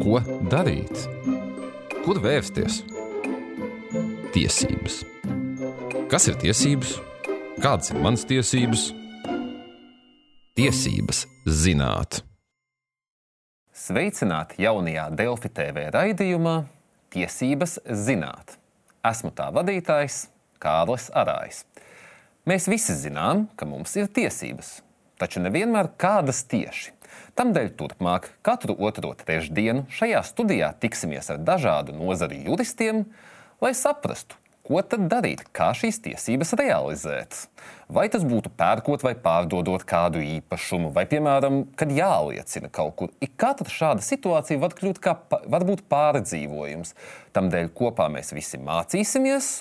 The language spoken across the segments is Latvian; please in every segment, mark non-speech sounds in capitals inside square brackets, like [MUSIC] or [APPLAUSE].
Ko darīt? Kur vērsties? Tiesības. Kas ir tiesības? Kādas ir manas tiesības? Tiesības zināt. Sveicināti jaunajā Delfi TV raidījumā Tiesības zināt. Esmu tā vadītājs Kārlis Arājs. Mēs visi zinām, ka mums ir tiesības, taču nevienmēr kādas tieši. Tamdēļ turpmāk katru otro trešdienu šajā studijā tiksimies ar dažādu nozaru juristiem, lai saprastu, ko tad darīt, kā šīs tiesības realizēt. Vai tas būtu pērkot vai pārdodot kādu īpašumu, vai, piemēram, kad jāliecina kaut kur. Ik katra šāda situācija var kļūt kā varbūt pārdzīvojums. Tamdēļ kopā mēs visi mācīsimies,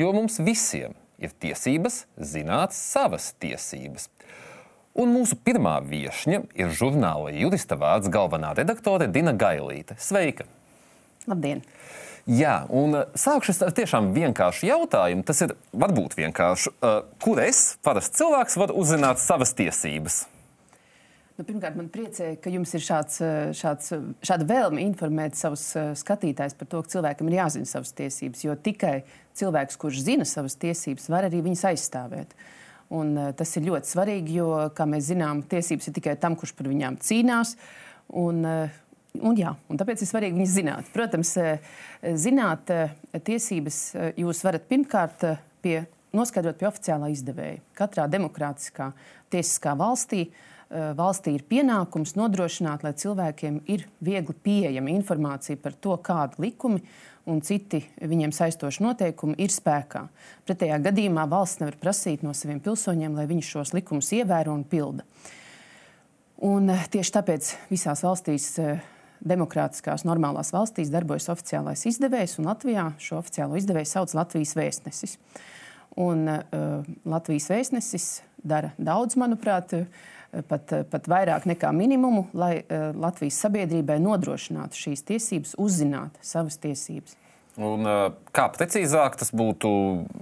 jo mums visiem ir tiesības zināt savas tiesības. Un mūsu pirmā viesņa ir žurnāla jurista vārds galvenā redaktore Dina Gailīte. Sveika! Labdien! Jā, un uh, sākšu ar tiešām vienkāršu jautājumu. Tas ir varbūt vienkārši, uh, kur es, parasts cilvēks, varu uzzināt savas tiesības. Nu, pirmkārt, man priecē, ka jums ir šāds, uh, šāds, šāda vēlme informēt savus skatītājus par to, ka cilvēkam ir jāzina savas tiesības. Jo tikai cilvēks, kurš zina savas tiesības, var arī viņas aizstāvēt. Uh, Un, uh, tas ir ļoti svarīgi, jo, kā mēs zinām, tiesības ir tikai tam, kurš par viņām cīnās. Un, uh, Un, jā, un tāpēc ir svarīgi viņas zināt. Protams, zināt tiesības jūs varat pirmkārt pie, noskaidrot pie oficiālā izdevēja. Katrā demokrātiskā tiesiskā valstī valstī ir pienākums nodrošināt, lai cilvēkiem ir viegli pieejama informācija par to, kādi likumi un citi viņiem saistoši noteikumi ir spēkā. Pretējā gadījumā valsts nevar prasīt no saviem pilsoņiem, lai viņi šos likumus ievēro un pilda. Un eh, tieši tāpēc visās valstīs, eh, demokrātiskās, normālās valstīs, darbojas oficiālais izdevējs, un Latvijā šo oficiālo izdevēju sauc Latvijas vēstnesis. Un, uh, Latvijas vēstnesis dara daudz, manuprāt, uh, pat, pat vairāk nekā minimumu, lai uh, Latvijas sabiedrībai nodrošinātu šīs tiesības, uzzināt savas tiesības. Un, kā precīzāk tas būtu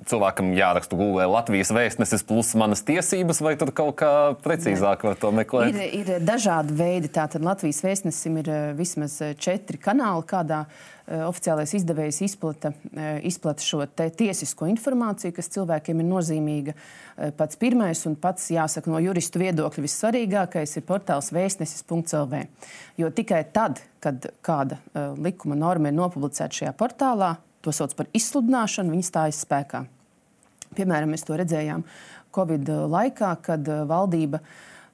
cilvēkam jāraksta Google Latvijas vēstnesis plus manas tiesības, vai tur kaut kā precīzāk var to meklēt? Ir, ir dažādi veidi. Tātad Latvijas vēstnesim ir vismaz četri kanāli, kādā Eh, oficiālais izdevējs izplata, eh, izplata šo tiesisko informāciju, kas cilvēkiem ir nozīmīga. Eh, pats pirmais un pats, jāsaka, no juristu viedokļa vissvarīgākais ir portāls vēstnesis.lv. Jo tikai tad, kad kāda likuma norma ir nopublicēta šajā portālā, to sauc par izsludināšanu, viņa stājas spēkā. Piemēram, mēs to redzējām Covid laikā, kad valdība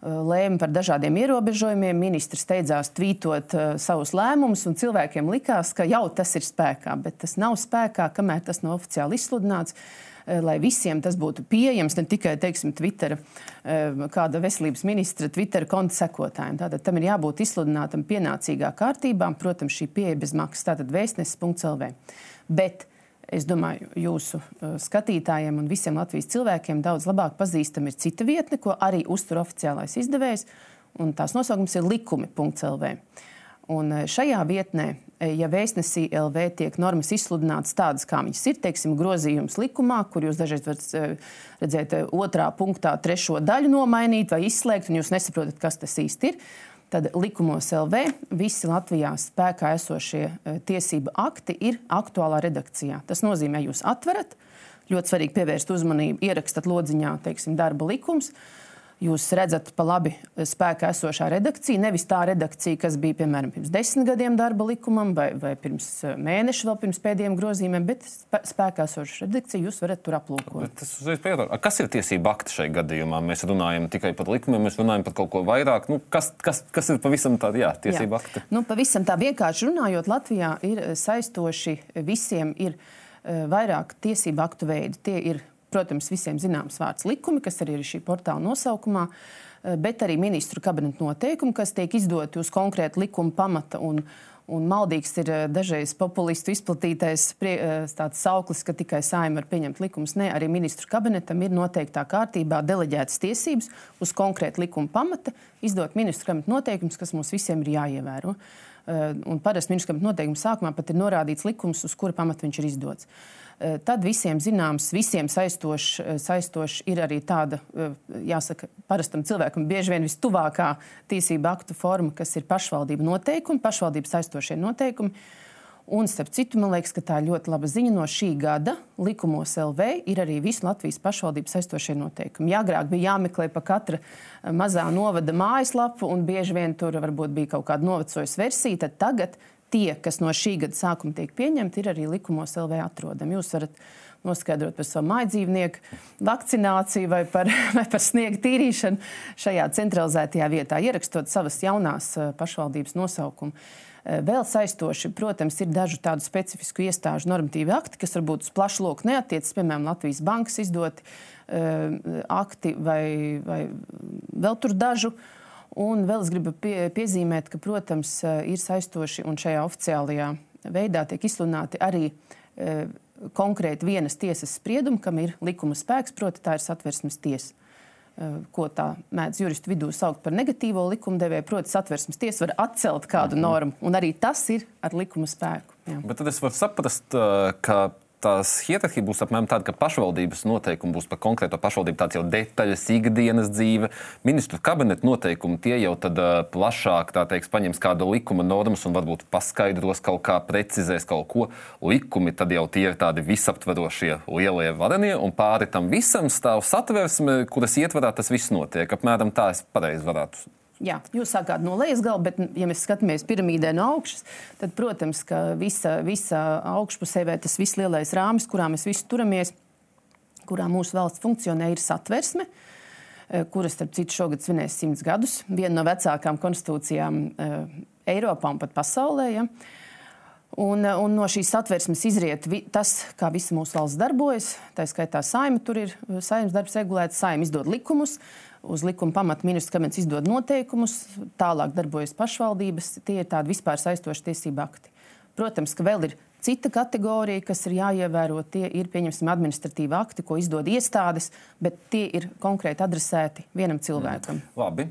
Eh, lēma par dažādiem ierobežojumiem. Ministrs steidzās tvītot uh, savus lēmumus, un cilvēkiem likās, ka jau tas ir spēkā, bet tas nav spēkā, kamēr tas nav oficiāli izsludināts. Uh, lai visiem tas būtu pieejams, ne tikai teiksim, Twitter, uh, kāda veselības ministra Twitter konta sekotājiem. Tātad tam ir jābūt izsludinātam pienācīgā kārtībā. Protams, šī pieeja bez maksas, tātad vēstnesis.lv. Bet es domāju, jūsu uh, skatītājiem un visiem Latvijas cilvēkiem daudz labāk pazīstama ir cita vietne, ko arī uztur oficiālais izdevējs. Tās nosaukums ir likumi.lv. Un šajā vietnē, ja vēstnesī LV tiek normas izsludinātas tādas, kā viņas ir, teiksim, grozījums likumā, kur jūs dažreiz varat redzēt otrā punktā trešo daļu nomainīt vai izslēgt, un jūs nesaprotat, kas tas īsti ir, tad likumos LV visi Latvijā spēkā esošie eh, tiesību akti ir aktuālā redakcijā. Tas nozīmē, jūs atverat, ļoti svarīgi pievērst uzmanību, ierakstat lodziņā, teiksim, darba likums jūs redzat pa labi spēkā esošā redakcija, nevis tā redakcija, kas bija piemēram pirms desmit gadiem darba likumam vai, vai pirms eh, mēneša vēl pirms pēdējiem grozījumiem, bet spēkā esoša redakcija jūs varat tur aplūkot. Kas ir tiesība akti šai gadījumā? Mēs runājam tikai par likumiem, mēs runājam par kaut ko vairāk. Nu, kas, kas, kas ir pavisam tādi, jā, tiesība jā. akti? Nu, pavisam tā vienkārši runājot, Latvijā ir eh, saistoši visiem ir uh, vairāk tiesību aktu veidi. Tie ir protams, visiem zināms vārds likumi, kas arī ir šī portāla nosaukumā, eh, bet arī ministru kabineta noteikumi, kas tiek izdoti uz konkrētu likuma pamata. Un, un maldīgs ir eh, dažreiz populistu izplatītais eh, sauklis, ka tikai saima var pieņemt likumus. Nē, arī ministru kabinetam ir noteiktā kārtībā deleģētas tiesības uz konkrētu likuma pamata izdot ministru kabineta noteikumus, kas mums visiem ir jāievēro. Un parasti ministrs kabineta noteikuma sākumā pat ir norādīts likums, uz kura pamata viņš ir izdots. Tad visiem zināms, visiem saistošs, saistošs ir arī tāda, jāsaka, parastam cilvēkam bieži vien vistuvākā tiesība aktu forma, kas ir pašvaldību noteikumi, pašvaldības saistošie noteikumi. Un, starp citu, man liekas, ka tā ir ļoti laba ziņa. No šī gada likumos LV ir arī visu Latvijas pašvaldības saistošie noteikumi. Jā, agrāk bija jāmeklē pa katra eh, mazā novada mājaslapu, un bieži vien tur varbūt bija kaut kāda novecojusi versija. Tad tagad tie, kas no šī gada sākuma tiek pieņemti, ir arī likumos LV atrodami. Jūs varat noskaidrot par savu mājdzīvnieku vakcināciju vai par, [LAUGHS] vai par sniega tīrīšanu šajā centralizētajā vietā, ierakstot savas jaunās eh, pašvaldības nosaukumu. Eh, vēl saistoši, protams, ir dažu tādu specifisku iestāžu normatīvi akti, kas varbūt uz plašu loku neatiecas, piemēram, Latvijas bankas izdoti uh, akti vai, vai vēl tur dažu. Un vēl es gribu pie, piezīmēt, ka, protams, eh, ir saistoši un šajā oficiālajā veidā tiek izsludināti arī uh, konkrēti vienas tiesas spriedumi, kam ir likuma spēks, proti, tā ir satversmes tiesa. Eh, ko tā mēdz juristu vidū saukt par negatīvo likumdevēju, proti, satversmes tiesa var atcelt kādu mhm. normu, un arī tas ir ar likuma spēku. Jā. Bet tad es varu saprast, ka tās hierarhija būs apmēram tāda, ka pašvaldības noteikumi būs par konkrēto pašvaldību, tāds jau detaļas, ikdienas dzīve. Ministru kabineta noteikumi tie jau tad uh, plašāk, tā teiks, paņems kādu likuma normas un varbūt paskaidros kaut kā, precizēs kaut ko. Likumi tad jau tie ir tādi visaptverošie lielie varenie, un pāri tam visam stāv satversme, kuras ietvarā tas viss notiek. Apmēram tā es pareizi varētu Jā, jūs sākāt no lejas gala, bet, ja mēs skatāmies piramīdē no augšas, tad, protams, ka visa, visa augšpusē vai tas viss lielais rāmis, kurā mēs visi turamies, kurā mūsu valsts funkcionē, ir satversme eh, kuras, starp citu, šogad svinēs simts gadus. Viena no vecākām konstitūcijām uh, Eiropā un pat pasaulē. Ja? Un, eh, un no šīs satversmes izriet vi, tas, kā visa mūsu valsts darbojas. Tā skaitā saima tur ir saimnes darbs regulēts, saima izdod likumus, uz likuma pamata ministrs kabinets izdod noteikumus, tālāk darbojas pašvaldības. Tie ir tādi vispār saistoši tiesību akti. Protams, ka vēl ir cita kategorija, kas ir jāievēro. Tie ir, pieņemsim, administratīvi akti, ko izdod iestādes, bet tie ir konkrēti adresēti vienam cilvēkam. Mm. Labi.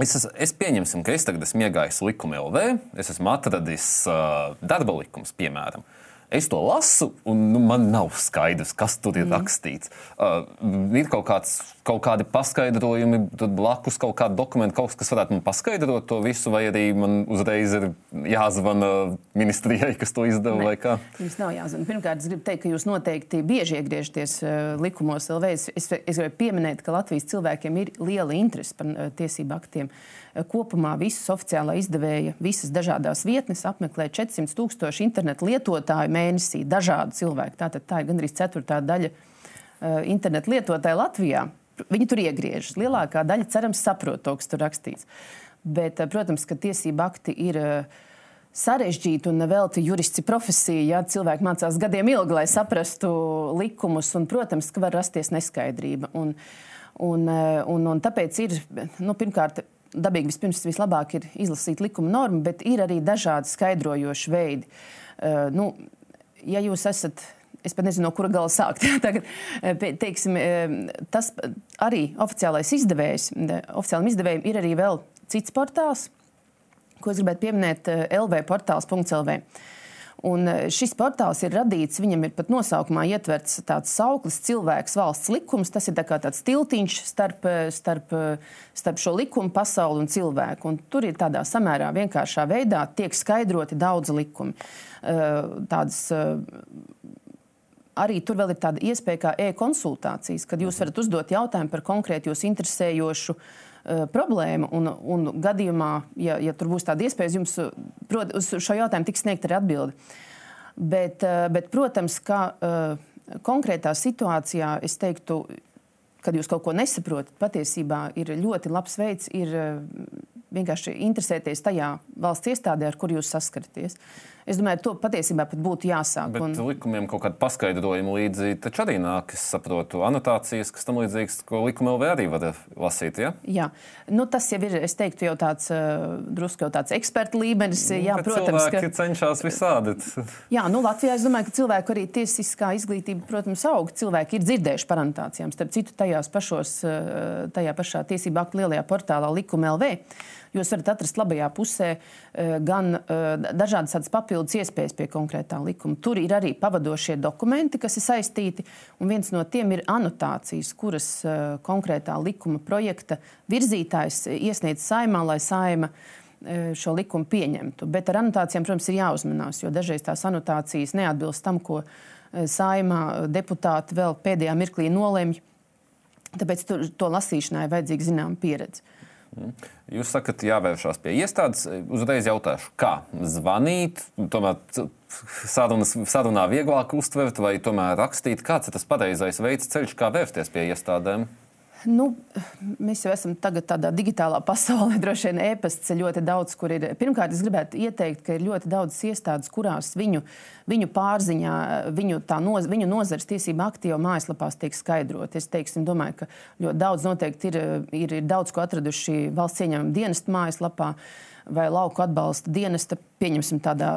Es, es, es pieņemsim, ka es tagad esmu iegājis likuma LV, es esmu atradis uh, darba likums, piemēram. Uh, Es to lasu, un nu, man nav skaidrs, kas tur ir mm. rakstīts. Uh, ir kaut, kāds, kaut kādi paskaidrojumi, blakus kaut kāda dokumenta, kaut kas, varētu man paskaidrot to visu, vai arī man uzreiz ir jāzvana ministrijai, kas to izdeva. Jums nav jāzvana. Pirmkārt, es gribu teikt, ka jūs noteikti bieži iegriežaties uh, likumos LV. Es, es, es gribu pieminēt, ka Latvijas cilvēkiem ir liela interese par uh, tiesību aktiem. Uh, Kopumā visas oficiālā izdevēja, visas dažādas vietnes apmeklē 400 tūkstoši internetu lietotāju mēnesī, dažādu cilvēku. Tātad tā ir gandrīz ceturtā daļa uh, internetu lietotāju Latvijā. Viņi tur iegriežas. Lielākā daļa, cerams, saprot to, kas tur rakstīts. Bet, uh, protams, ka tiesība akti ir sarežģīta un nevelti juristi profesija. Ja cilvēki mācās gadiem ilgi, lai saprastu likumus, un, protams, ka var rasties neskaidrība. Un, un, un, un tāpēc ir nu, pirmkārt dabīgi vispirms vislabāk ir izlasīt likuma normu, bet ir arī dažādi skaidrojoši veidi. Uh, nu, ja jūs esat es pat nezinu, no kura gala sākt. [LAUGHS] Tagad, eh, teiksim, eh, tas arī oficiālais izdevējs, oficiālam izdevējam ir arī vēl cits portāls, ko es gribētu pieminēt, LV portāls.lv. Un e, šis portāls ir radīts, viņam ir pat nosaukumā ietverts tāds sauklis, cilvēks, valsts likums. Tas ir tā tāds tiltiņš starp, e, starp, e, starp šo likumu pasauli un cilvēku. Un tur ir tādā samērā vienkāršā veidā tiek skaidroti daudzi likumi. Tādas, arī tur vēl ir tāda iespēja kā e-konsultācijas, kad jūs varat uzdot jautājumu par konkrēti jūs interesējošu uh, uh, problēma. Un, un gadījumā, ja, ja tur būs tāda iespēja, jums prot, uz šo jautājumu tiks sniegta arī atbilde. Bet, uh, bet, protams, ka uh, konkrētā situācijā es teiktu, kad jūs kaut ko nesaprotat, patiesībā ir ļoti labs veids ir, vienkārši interesēties tajā valsts iestādē, ar kur jūs saskaraties. Uh, Es domāju, to patiesībā pat būtu jāsāk. Bet un... likumiem kaut kāda paskaidrojuma līdzi taču arī nāk, es saprotu, anotācijas, kas tam līdzīgas, ko likuma LV arī var lasīt. Ja? Jā, nu, tas jau ir, es teiktu, jau tāds uh, drusku jau tāds eksperta līmenis. Nu, jā, protams, ka cenšas visādi. [LAUGHS] jā, nu, Latvijā es domāju, ka cilvēku arī tiesiskā izglītība, protams, aug. Cilvēki ir dzirdējuši par anotācijām. Starp citu, tajās pašos, uh, tajā pašā tiesību aktu lielajā portālā likuma LV Jūs varat atrast labajā pusē gan dažādas tādas papildus iespējas pie konkrētā likuma. Tur ir arī pavadošie dokumenti, kas ir saistīti, un viens no tiem ir anotācijas, kuras konkrētā likuma projekta virzītājs iesniedz saimā, lai saima šo likumu pieņemtu. Bet ar anotācijām, protams, ir jāuzmanās, jo dažreiz tās anotācijas neatbilst tam, ko saimā deputāti vēl pēdējā mirklī nolemj. Tāpēc tur, to lasīšanai vajadzīga zināma pieredze. Mhm. Jūs sakat, jāvēršās pie iestādes. Uzreiz jautāšu, kā zvanīt, tomēr sarunas, sarunā vieglāk uztvert vai tomēr rakstīt. Kāds ir tas pareizais veids, ceļš, kā vērsties pie iestādēm? Nu, mēs jau esam tādā digitālā [LAUGHS] pasaulē. Droši vien e-pasts ļoti daudz, kur ir. Pirmkārt, es gribētu ieteikt, ka ir ļoti daudz iestādes, kurās viņu, viņu pārziņā, viņu, noz, viņu nozares tiesība aktīva mājaslapās tiek skaidrot. Es teiksim, domāju, ka ļoti daudz noteikti ir, ir, ir daudz ko atraduši valsts ieņēmuma dienesta mājaslapā vai lauku atbalsta dienesta. Pieņemsim tādā,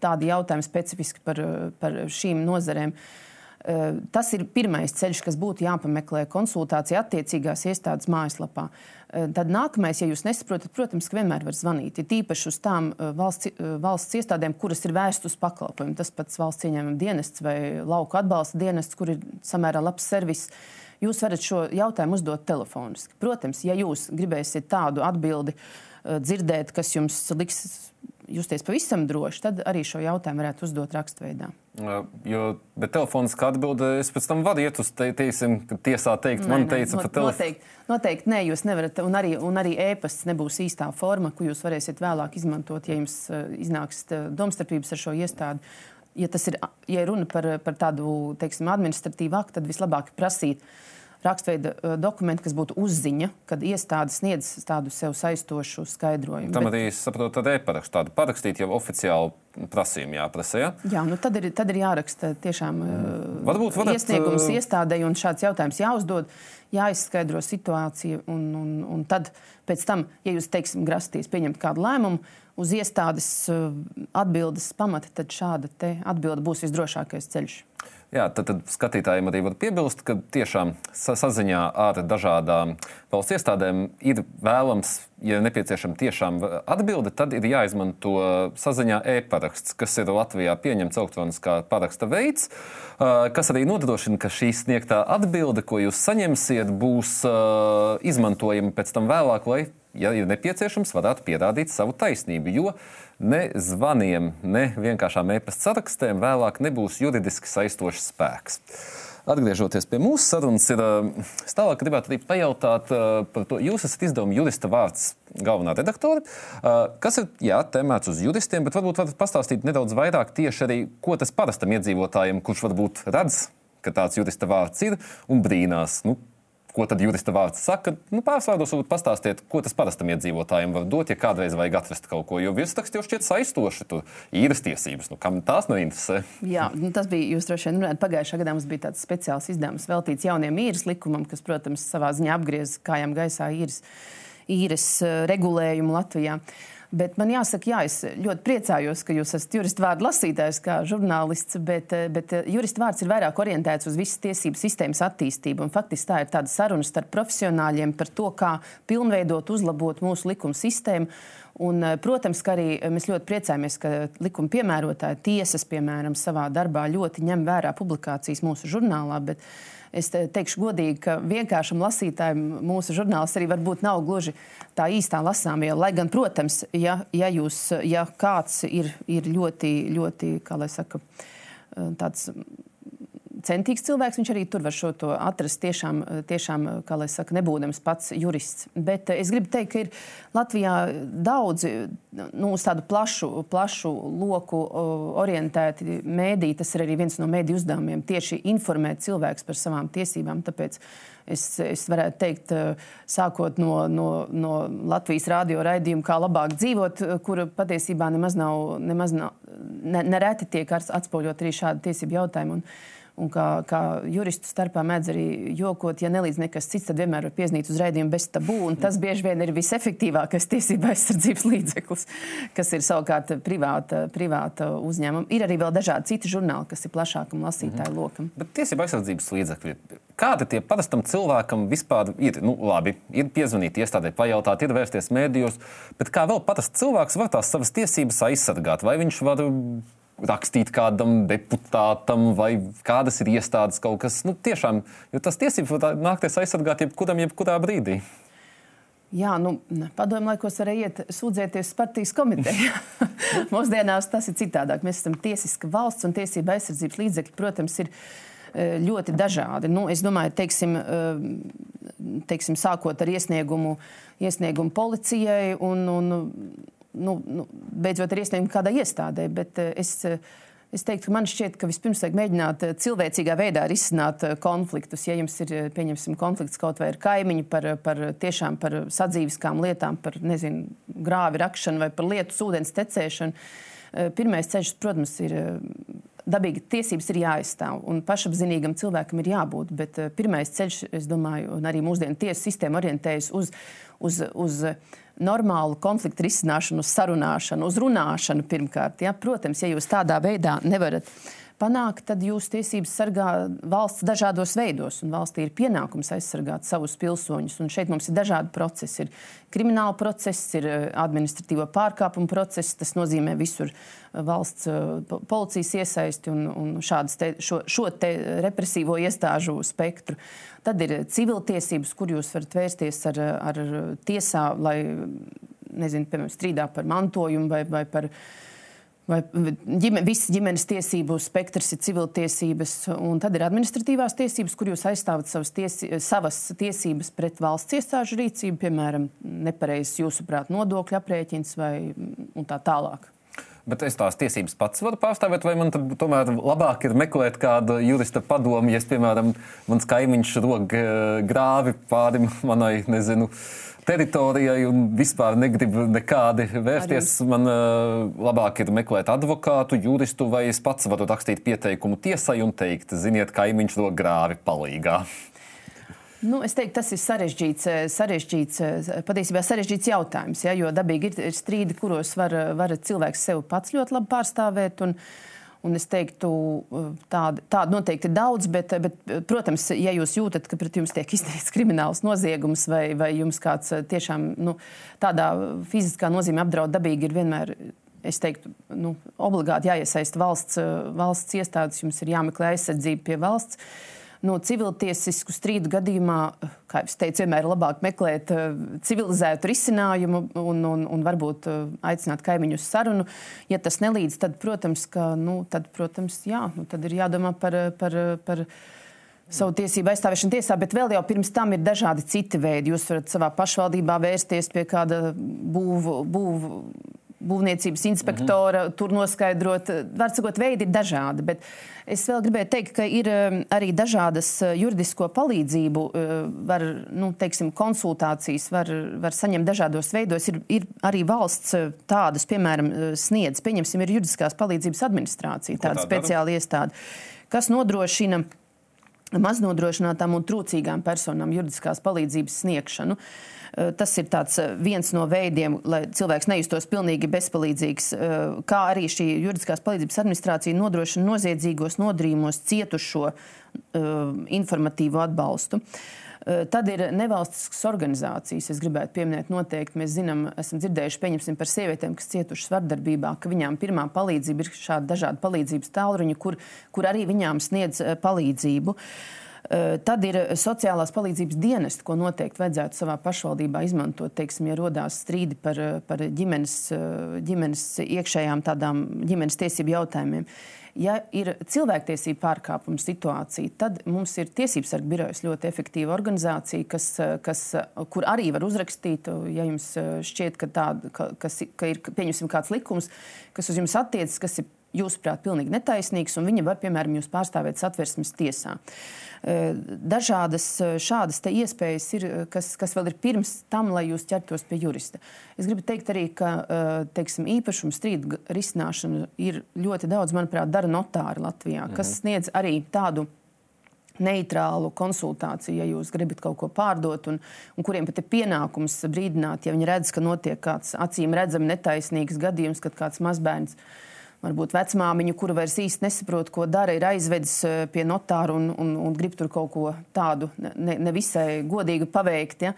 tādu jautājumu specifiski par, par šīm nozarēm. Uh, Eh, tas ir pirmais ceļš, kas būtu jāpameklē konsultācija attiecīgās iestādes mājaslapā. Eh, tad nākamais, ja jūs nesaprotat, protams, ka vienmēr var zvanīt. Ir tīpaši uz tām eh, valsts, valsts iestādēm, kuras ir vērstas uz pakalpojumu. Tas pats valsts ieņēmuma dienests vai lauka atbalsta dienests, kur ir samērā labs servis. Jūs varat šo jautājumu uzdot telefoniski. Protams, ja jūs gribēsiet tādu atbildi dzirdēt, kas jums liks justies pavisam droši, tad arī šo jautājumu varētu uzdot rakstveidā. Jo, bet telefoniskā atbilde, es pēc tam varu iet uz te, teiksim, tiesā teikt, nē, man teica, ka telefons. Noteikti, noteikti nē, jūs nevarat, un arī, un arī ēpasts nebūs īstā forma, ko jūs varēsiet vēlāk izmantot, ja jums iznāks domstarpības ar šo iestādi. Ja tas ir, ja runa par, par tādu, teiksim, administratīvu aktu, tad vislabāk prasīt uh, rakstveida dokumenti, kas būtu uzziņa, kad iestāde sniedz tādu sev saistošu skaidrojumu. Tam Bet... arī saprotu, tad e-parakstu tādu parakstīt jau oficiāli prasījumu jāprasa. Ja? Jā, nu tad ir, tad ir jāraksta tiešām Varbūt varat... iesniegums iestādēji un šāds jautājums jāuzdod, jāizskaidro situācija. Un, un, un tad, pēc tam, ja jūs, teiksim, grasties pieņemt kādu lēmumu, uz iestādes atbildes pamata, tad šāda atbilde būs visdrošākais ceļš. Jā, tad, tad skatītājiem arī var piebilst, ka tiešām saziņā ar dažādām valsts iestādēm ir vēlams, ja nepieciešama tiešām atbilde, tad ir jāizmanto saziņā e-paraksts, kas ir Latvijā pieņemts elektroniskā paraksta veids, kas arī nodrošina, ka šī sniegtā atbilde, ko jūs saņemsiet, būs izmantojama pēc tam vēlāk, lai ja ir nepieciešams, varētu pierādīt savu taisnību. Jo ne zvaniem, ne vienkāršām e-pasta sarakstiem vēlāk nebūs juridiski saistošs spēks. Atgriežoties pie mūsu sarunas, ir es tālāk gribētu arī pajautāt par to. Jūs esat izdevuma jurista vārds galvenā redaktore, kas ir jā, tēmēts uz juristiem, bet varbūt varat pastāstīt nedaudz vairāk tieši arī, ko tas parastam iedzīvotājiem, kurš varbūt redz, ka tāds jurista vārds ir un brīnās. Nu, ko tad jurista vārds saka. Nu, Pārsvārdos varbūt pastāstiet, ko tas parastam iedzīvotājiem var dot, ja kādreiz vajag atrast kaut ko. Jo virsraksts jau šķiet saistoši, tur īres tiesības. Nu, kam tās neinteresē? Jā, nu, tas bija, jūs droši vien runājat, pagājušā gadā mums bija tāds speciāls izdevums veltīts jauniem īres likumam, kas, protams, savā ziņā apgriez kājām gaisā īres, īres eh, regulējumu Latvijā. Uh, Bet man jāsaka, jā, es ļoti priecājos, ka jūs esat jurista vārdu lasītājs, kā žurnālists, bet, eh, bet eh, jurista vārds ir vairāk orientēts uz visas tiesību sistēmas attīstību. Un, faktiski tā ir tāda saruna starp profesionāļiem par to, kā pilnveidot, uzlabot mūsu likuma sistēmu. Un, eh, protams, ka arī mēs ļoti priecājamies, ka likuma piemērotāji tiesas, piemēram, savā darbā ļoti ņem vērā publikācijas mūsu žurnālā. Bet, es teikšu godīgi, ka vienkāršam lasītājam mūsu žurnāls arī varbūt nav gluži tā īstā lasāmviela. Lai gan, protams, ja, ja, jūs, ja kāds ir, ir ļoti, ļoti, kā lai saka, tāds centīgs cilvēks, viņš arī tur var šo to atrast tiešām, tiešām kā lai saka, nebūdams pats jurists. Bet es gribu teikt, ka ir Latvijā daudzi nu, uz tādu plašu, plašu loku orientēti mēdī. Tas ir arī viens no mēdī uzdevumiem - tieši informēt cilvēkus par savām tiesībām. Tāpēc es, es varētu teikt, sākot no, no, no Latvijas radio raidījuma, kā labāk dzīvot, kur patiesībā nemaz nav, nemaz nav nereti tiek atspoguļot arī šādi tiesību jautājumi. Un, Un kā, kā juristu starpā mēdz arī jokot, ja nelīdz nekas cits, tad vienmēr var piezīmēt uz rādījumu bez tabū. Tas bieži vien ir visefektīvākais [LAUGHS] tiesība aizsardzības līdzeklis, kas ir savukārt privāta, privāta uzņēmuma. Ir arī vēl dažādi citi žurnāli, kas ir plašākam lasītāju mhm. lokam. Bet tiesība aizsardzības līdzekļi. Kādi tie parastam cilvēkam vispār ir? Nu, labi, ir piezvanīt iestādē, pajautāt, ir vērsties mēdījos, bet kā vēl parasts cilvēks var tās savas tiesības aizsargāt? Vai viņš var rakstīt kādam deputātam, vai kādas ir iestādes kaut kas. Nu, tiešām, jo tas tiesības nākties aizsargāt jebkuram, jebkurā brīdī. Jā, nu, padomju laikos varēja iet sūdzēties partijas komitejā. [LAUGHS] Mūsdienās tas ir citādāk. Mēs esam tiesiska valsts un tiesība aizsardzības līdzekļi, protams, ir e, ļoti dažādi. Nu, es domāju, teiksim, e, teiksim, sākot ar iesniegumu, iesniegumu policijai un, un nu, nu, beidzot ar iesniegumu kādai iestādē. Bet eh, es, eh, es teiktu, ka man šķiet, ka vispirms vajag mēģināt eh, cilvēcīgā veidā risināt konfliktus. Ja jums ir, pieņemsim, konflikts kaut vai ar kaimiņu par, par tiešām par sadzīviskām lietām, par, nezinu, grāvi rakšanu vai par lietu ūdens tecēšanu, pirmais ceļš, protams, ir dabīgi tiesības ir jāaizstāv un pašapziņīgam cilvēkam ir jābūt. Bet pirmais ceļš, es domāju, un arī mūsdienu tiesu sistēma orientējas uz, uz, uz normālu konfliktu risināšanu, uz sarunāšanu, uz runāšanu pirmkārt. Ja? Protams, ja jūs tādā veidā nevarat panākt, tad jūs tiesības sargā valsts dažādos veidos, valstī ir pienākums aizsargāt savus pilsoņus. Un šeit mums ir dažādi procesi. Ir krimināla process, ir eh, administratīvo pārkāpumu process, tas nozīmē visur eh, valsts eh, policijas iesaisti un, un te, šo, šo te represīvo iestāžu spektru. Tad ir civiltiesības, kur jūs varat vērsties ar, ar tiesā, lai, nezinu, piemēram, strīdā par mantojumu vai, vai par Vai ģime, visas ģimenes tiesību spektrs ir civiltiesības, un tad ir administratīvās tiesības, kur jūs aizstāvat savas, tiesi, savas tiesības pret valsts iestāžu rīcību, piemēram, nepareizs jūsuprāt nodokļu aprēķins vai tā tālāk. Bet es tās tiesības pats varu pārstāvēt, vai man tomēr labāk ir meklēt kādu jurista padomu, ja, es, piemēram, mans kaimiņš rog eh, grāvi pāri manai, nezinu, teritorijai un vispār negribu nekādi vērsties. Arī. Man uh, labāk ir meklēt advokātu, juristu, vai es pats varu rakstīt pieteikumu tiesai un teikt, ziniet, kaimiņš rog grāvi palīgā. Nu, es teiktu, tas ir sarežģīts, eh, sarežģīts eh, patiesībā sarežģīts jautājums. Ja, jo dabīgi ir, ir strīdi, kuros var, var cilvēks sev pats ļoti labi pārstāvēt. Un, un es teiktu, eh, tāda, tāda noteikti ir daudz, bet, bet, protams, ja jūs jūtat, ka pret jums tiek [LAUGHS] izdarīts krimināls noziegums vai, vai jums kāds tiešām nu, tādā fiziskā nozīmē apdraud, dabīgi ir vienmēr es teiktu, nu, obligāti jāiesaist valsts, valsts iestādes, jums ir jāmeklē aizsardzība pie valsts no civiltiesisku strīdu gadījumā, kā jau teicu, vienmēr ir labāk meklēt uh, civilizētu risinājumu un, un, un varbūt uh, aicināt kaimiņu uz sarunu. Ja tas nelīdz, tad, protams, ka, nu, tad, protams jā, nu, tad ir jādomā par. par, par savu tiesību aizstāvēšanu tiesā, bet vēl jau pirms tam ir dažādi citi veidi. Jūs varat savā pašvaldībā vērsties pie kāda būvu, būvu būvniecības inspektora, mm -hmm. tur noskaidrot. Var sakot, veidi ir dažādi. Bet es vēl gribēju teikt, ka ir um, arī dažādas uh, juridisko palīdzību, uh, var, nu, teiksim, konsultācijas, var, var saņemt dažādos veidos. Ir, ir arī valsts uh, tādas, piemēram, sniedz, pieņemsim, ir juridiskās palīdzības administrācija, tāda tā speciāla iestāde, kas nodrošina maznodrošinātām un trūcīgām personām juridiskās palīdzības sniegšanu. Uh, Eh, tas ir eh, viens no veidiem, lai cilvēks nejustos pilnīgi bezpalīdzīgs, eh, kā arī šī juridiskās palīdzības administrācija nodrošina noziedzīgos nodrījumos cietušo informatīvu atbalstu. Tad ir nevalstiskas organizācijas. Es gribētu pieminēt, noteikti mēs zinām, esam dzirdējuši par sievietēm, kas cietušas vardarbībā, ka viņām pirmā palīdzība ir šāda dažāda palīdzības tālruņa, kur, kur arī viņām sniedz palīdzību. Uh, Eh, tad ir sociālās palīdzības dienesti, ko noteikti vajadzētu savā pašvaldībā izmantot. Teiksim, ja rodās strīdi par, par ģimenes, eh, ģimenes iekšējām tādām ģimenes tiesību jautājumiem. Ja ir cilvēktiesība pārkāpuma situācija, tad mums ir tiesības sarga birojas ļoti efektīva organizācija, kas, kas, kur arī var uzrakstīt, ja jums šķiet, ka, tā, ka, kas, ka ir pieņemsim kāds likums, kas uz jums attiecas, kas ir jūsuprāt, pilnīgi netaisnīgs, un viņa var, piemēram, jūs pārstāvēt satversmes tiesā. Dažādas šādas iespējas ir, kas, kas vēl ir pirms tam, lai jūs ķertos pie jurista. Es gribu teikt arī, ka teiksim, īpašuma strīdu risināšanu ir ļoti daudz, manuprāt, dara notāri Latvijā, mhm. kas sniedz arī tādu neitrālu konsultāciju, ja jūs gribat kaut ko pārdot, un, un kuriem pat ir pienākums brīdināt, ja viņi redz, ka notiek kāds acīm redzami netaisnīgs gadījums, kad kāds mazbērns. Varbūt vecmāmiņu, kura vairs īsti nesaprot, ko dara, ir aizvedis eh, pie notāra un, un, un grib tur kaut ko tādu ne, nevisai godīgu paveikt. Ja?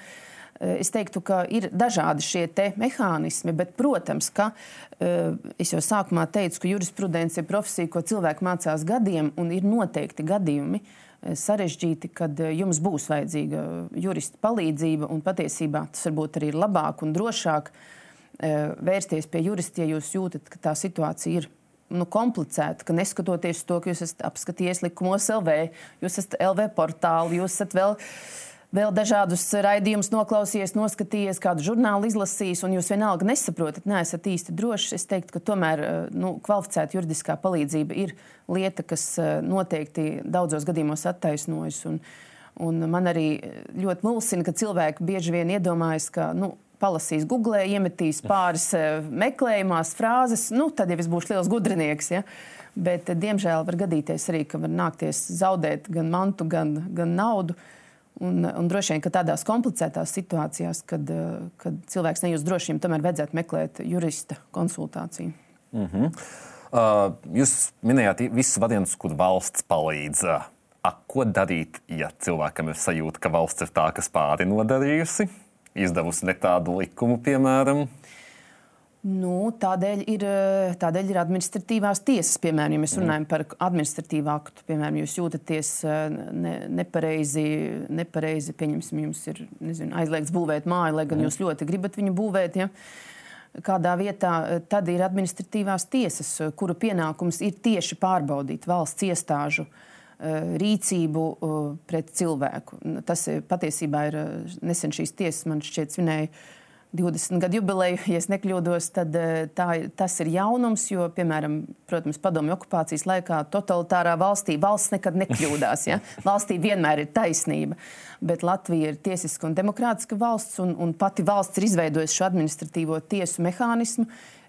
Eh, es teiktu, ka ir dažādi šie mehānismi, bet, protams, ka eh, es jau sākumā teicu, ka jurisprudence ir profesija, ko cilvēki mācās gadiem, un ir noteikti gadījumi, sarežģīti, kad jums būs vajadzīga jurista palīdzība. Patiesībā tas varbūt arī ir labāk un drošāk vērsties pie jurista, ja jūs jūtat, ka tā situācija ir nu, komplicēta, ka neskatoties to, ka jūs esat apskatījies likumos LV, jūs esat LV portāli, jūs esat vēl vēl dažādus raidījumus noklausījies, noskatījies, kādu žurnālu izlasījis, un jūs vienalga nesaprotat, neesat īsti droši. Es teiktu, ka tomēr eh, nu, kvalificēta juridiskā palīdzība ir lieta, kas eh, noteikti daudzos gadījumos attaisnojas. Un, un man arī ļoti mulsina, ka cilvēki bieži vien iedomājas, ka. Nu, Palasīs Google, iemetīs pāris eh, meklējumās frāzes, nu, tad jau es būšu liels gudrinieks. Ja? Bet, diemžēl, var gadīties arī, ka var nākties zaudēt gan mantu, gan, gan naudu. Un, un droši vien, ka tādās komplicētās situācijās, kad, kad cilvēks nejūtas drošību, tomēr vajadzētu meklēt jurista konsultāciju. Mm -hmm. uh, jūs minējāt visus variantus, kur valsts palīdz. Uh, ko darīt, ja cilvēkam ir sajūta, ka valsts ir tā, kas pāri nodarījusi, izdevusi ne tādu likumu, piemēram? Nu, tādēļ, ir, eh, tādēļ ir administratīvās tiesas. Piemēram, ja mēs mm. runājam par administratīvu aktu, piemēram, jūs jūtaties eh, ne, nepareizi, nepareizi, pieņemsim, jums ir nezinu, aizliegts būvēt māju, lai gan mm. jūs ļoti gribat viņu būvēt. Ja? Kādā vietā eh, tad ir administratīvās tiesas, kuru pienākums ir tieši pārbaudīt valsts iestāžu rīcību pret cilvēku. Tas patiesībā ir nesen šīs tiesas, man šķiet, svinēja 20 gadu jubileju, ja nekļūdos, tad eh, tā, tas ir jaunums. Jo, piemēram, protams, padomju okupācijas laikā totalitārā valstī valsts nekad nekļūdās. Ja? [LAUGHS] Valstī vienmēr ir taisnība. Bet Latvija ir tiesiska un demokrātiska valsts, un, un pati valsts ir izveidojusi šo administratīvo tiesu mehānismu,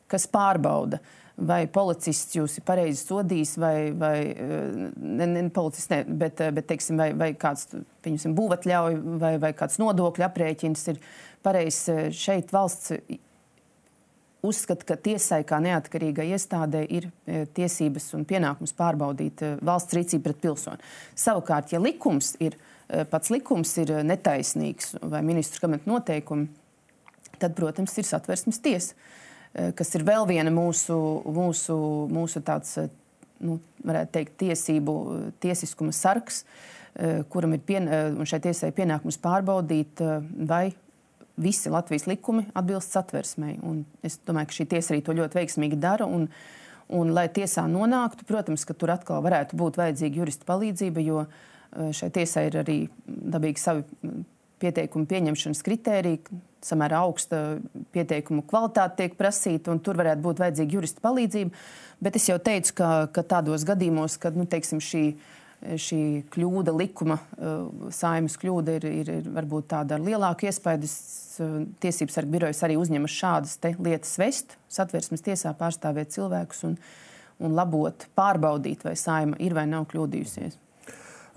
kas pārbauda. Vai policists jūs ir pareizi sodījis, vai, vai eh, ne, ne policists, ne, bet, eh, bet teiksim, vai, vai kāds būvatļauj, vai, vai kāds nodokļu aprēķins ir pareizs. Eh, šeit valsts uzskata, ka tiesai kā neatkarīgai iestādē ir tiesības un pienākums pārbaudīt valsts rīcību pret pilsoni. Savukārt, ja likums ir, pats likums ir netaisnīgs vai ministru kabineta noteikumi, tad, protams, ir satversmes tiesa, kas ir vēl viena mūsu, mūsu, mūsu tāds, nu, varētu teikt, tiesību, tiesiskuma sargs, kuram ir pien, šai tiesai pienākums pārbaudīt, vai visi Latvijas likumi atbilst satversmei. Un es domāju, ka šī tiesa arī to ļoti veiksmīgi dara. Un, un, lai tiesā nonāktu, protams, ka tur atkal varētu būt vajadzīga jurista palīdzība, jo eh, šai tiesai ir arī dabīgi savi pieteikumu pieņemšanas kritēriji, samērā augsta pieteikumu kvalitāte tiek prasīta, un tur varētu būt vajadzīga jurista palīdzība. Bet es jau teicu, ka, ka tādos gadījumos, kad nu, teiksim, šī šī kļūda, likuma eh, saimas kļūda ir, ir, ir varbūt tāda ar lielāku iespēju. Eh, tiesības sarga birojas arī uzņemas šādas lietas vest, satversmes tiesā pārstāvēt cilvēkus un, un labot, pārbaudīt, vai saima ir vai nav kļūdījusies.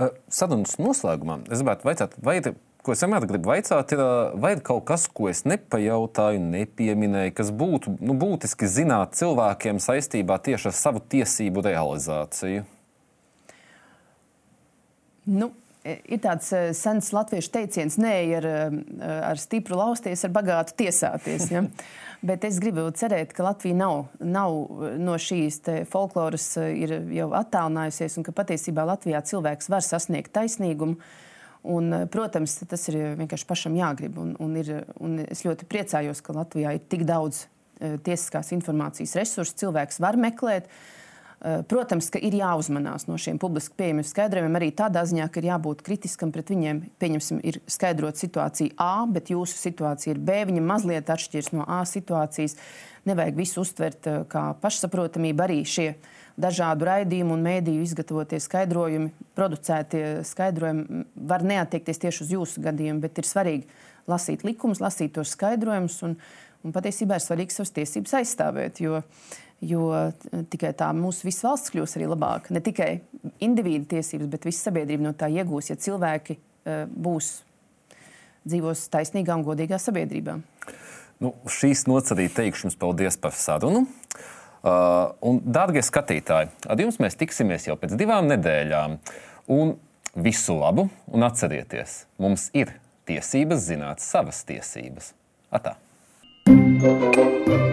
Eh, sarunas noslēgumā es gribētu vaicāt, vai ko es vienmēr gribu vaicāt, ir, vai ir kaut kas, ko es nepajautāju, nepieminēju, kas būtu nu, būtiski zināt cilvēkiem saistībā tieši ar savu tiesību realizāciju? Nu, ir tāds sens latviešu teiciens, nē, ar, ar stipru lausties, ar bagātu tiesāties. Ja? [LAUGHS] Bet es gribu cerēt, ka Latvija nav, nav no šīs folkloras jau attālinājusies un ka patiesībā Latvijā cilvēks var sasniegt taisnīgumu. Un, protams, tas ir vienkārši pašam jāgrib. Un, un ir, un es ļoti priecājos, ka Latvijā ir tik daudz tiesiskās informācijas resursu, cilvēks var meklēt. Uh, Protams, ka ir jāuzmanās no šiem publiski pieejamiem skaidrojumiem arī tādā ziņā, ka ir jābūt kritiskam pret viņiem. Pieņemsim, ir skaidrot situāciju A, bet jūsu situācija ir B. Viņa mazliet atšķiras no A situācijas. Nevajag visu uztvert kā pašsaprotamību. Arī šie dažādu raidījumu un mēdīju izgatavotie skaidrojumi, producētie skaidrojumi var neatiekties tieši uz jūsu gadījumu, bet ir svarīgi lasīt likumus, lasīt tos skaidrojumus. Un, un patiesībā ir svarīgi savas tiesības aizstāvēt, jo, jo tikai tā mūsu visas valsts kļūs arī labāka. Ne tikai individu tiesības, bet visa sabiedrība no tā iegūs, ja cilvēki uh, būs dzīvos taisnīgā un godīgā sabiedrībā. Nu, šīs teikšu jums paldies par sarunu. Uh, un, dārgie skatītāji, ar jums mēs tiksimies jau pēc divām nedēļām. Un visu labu, un atcerieties, mums ir tiesības zināt savas tiesības. Atā! thank you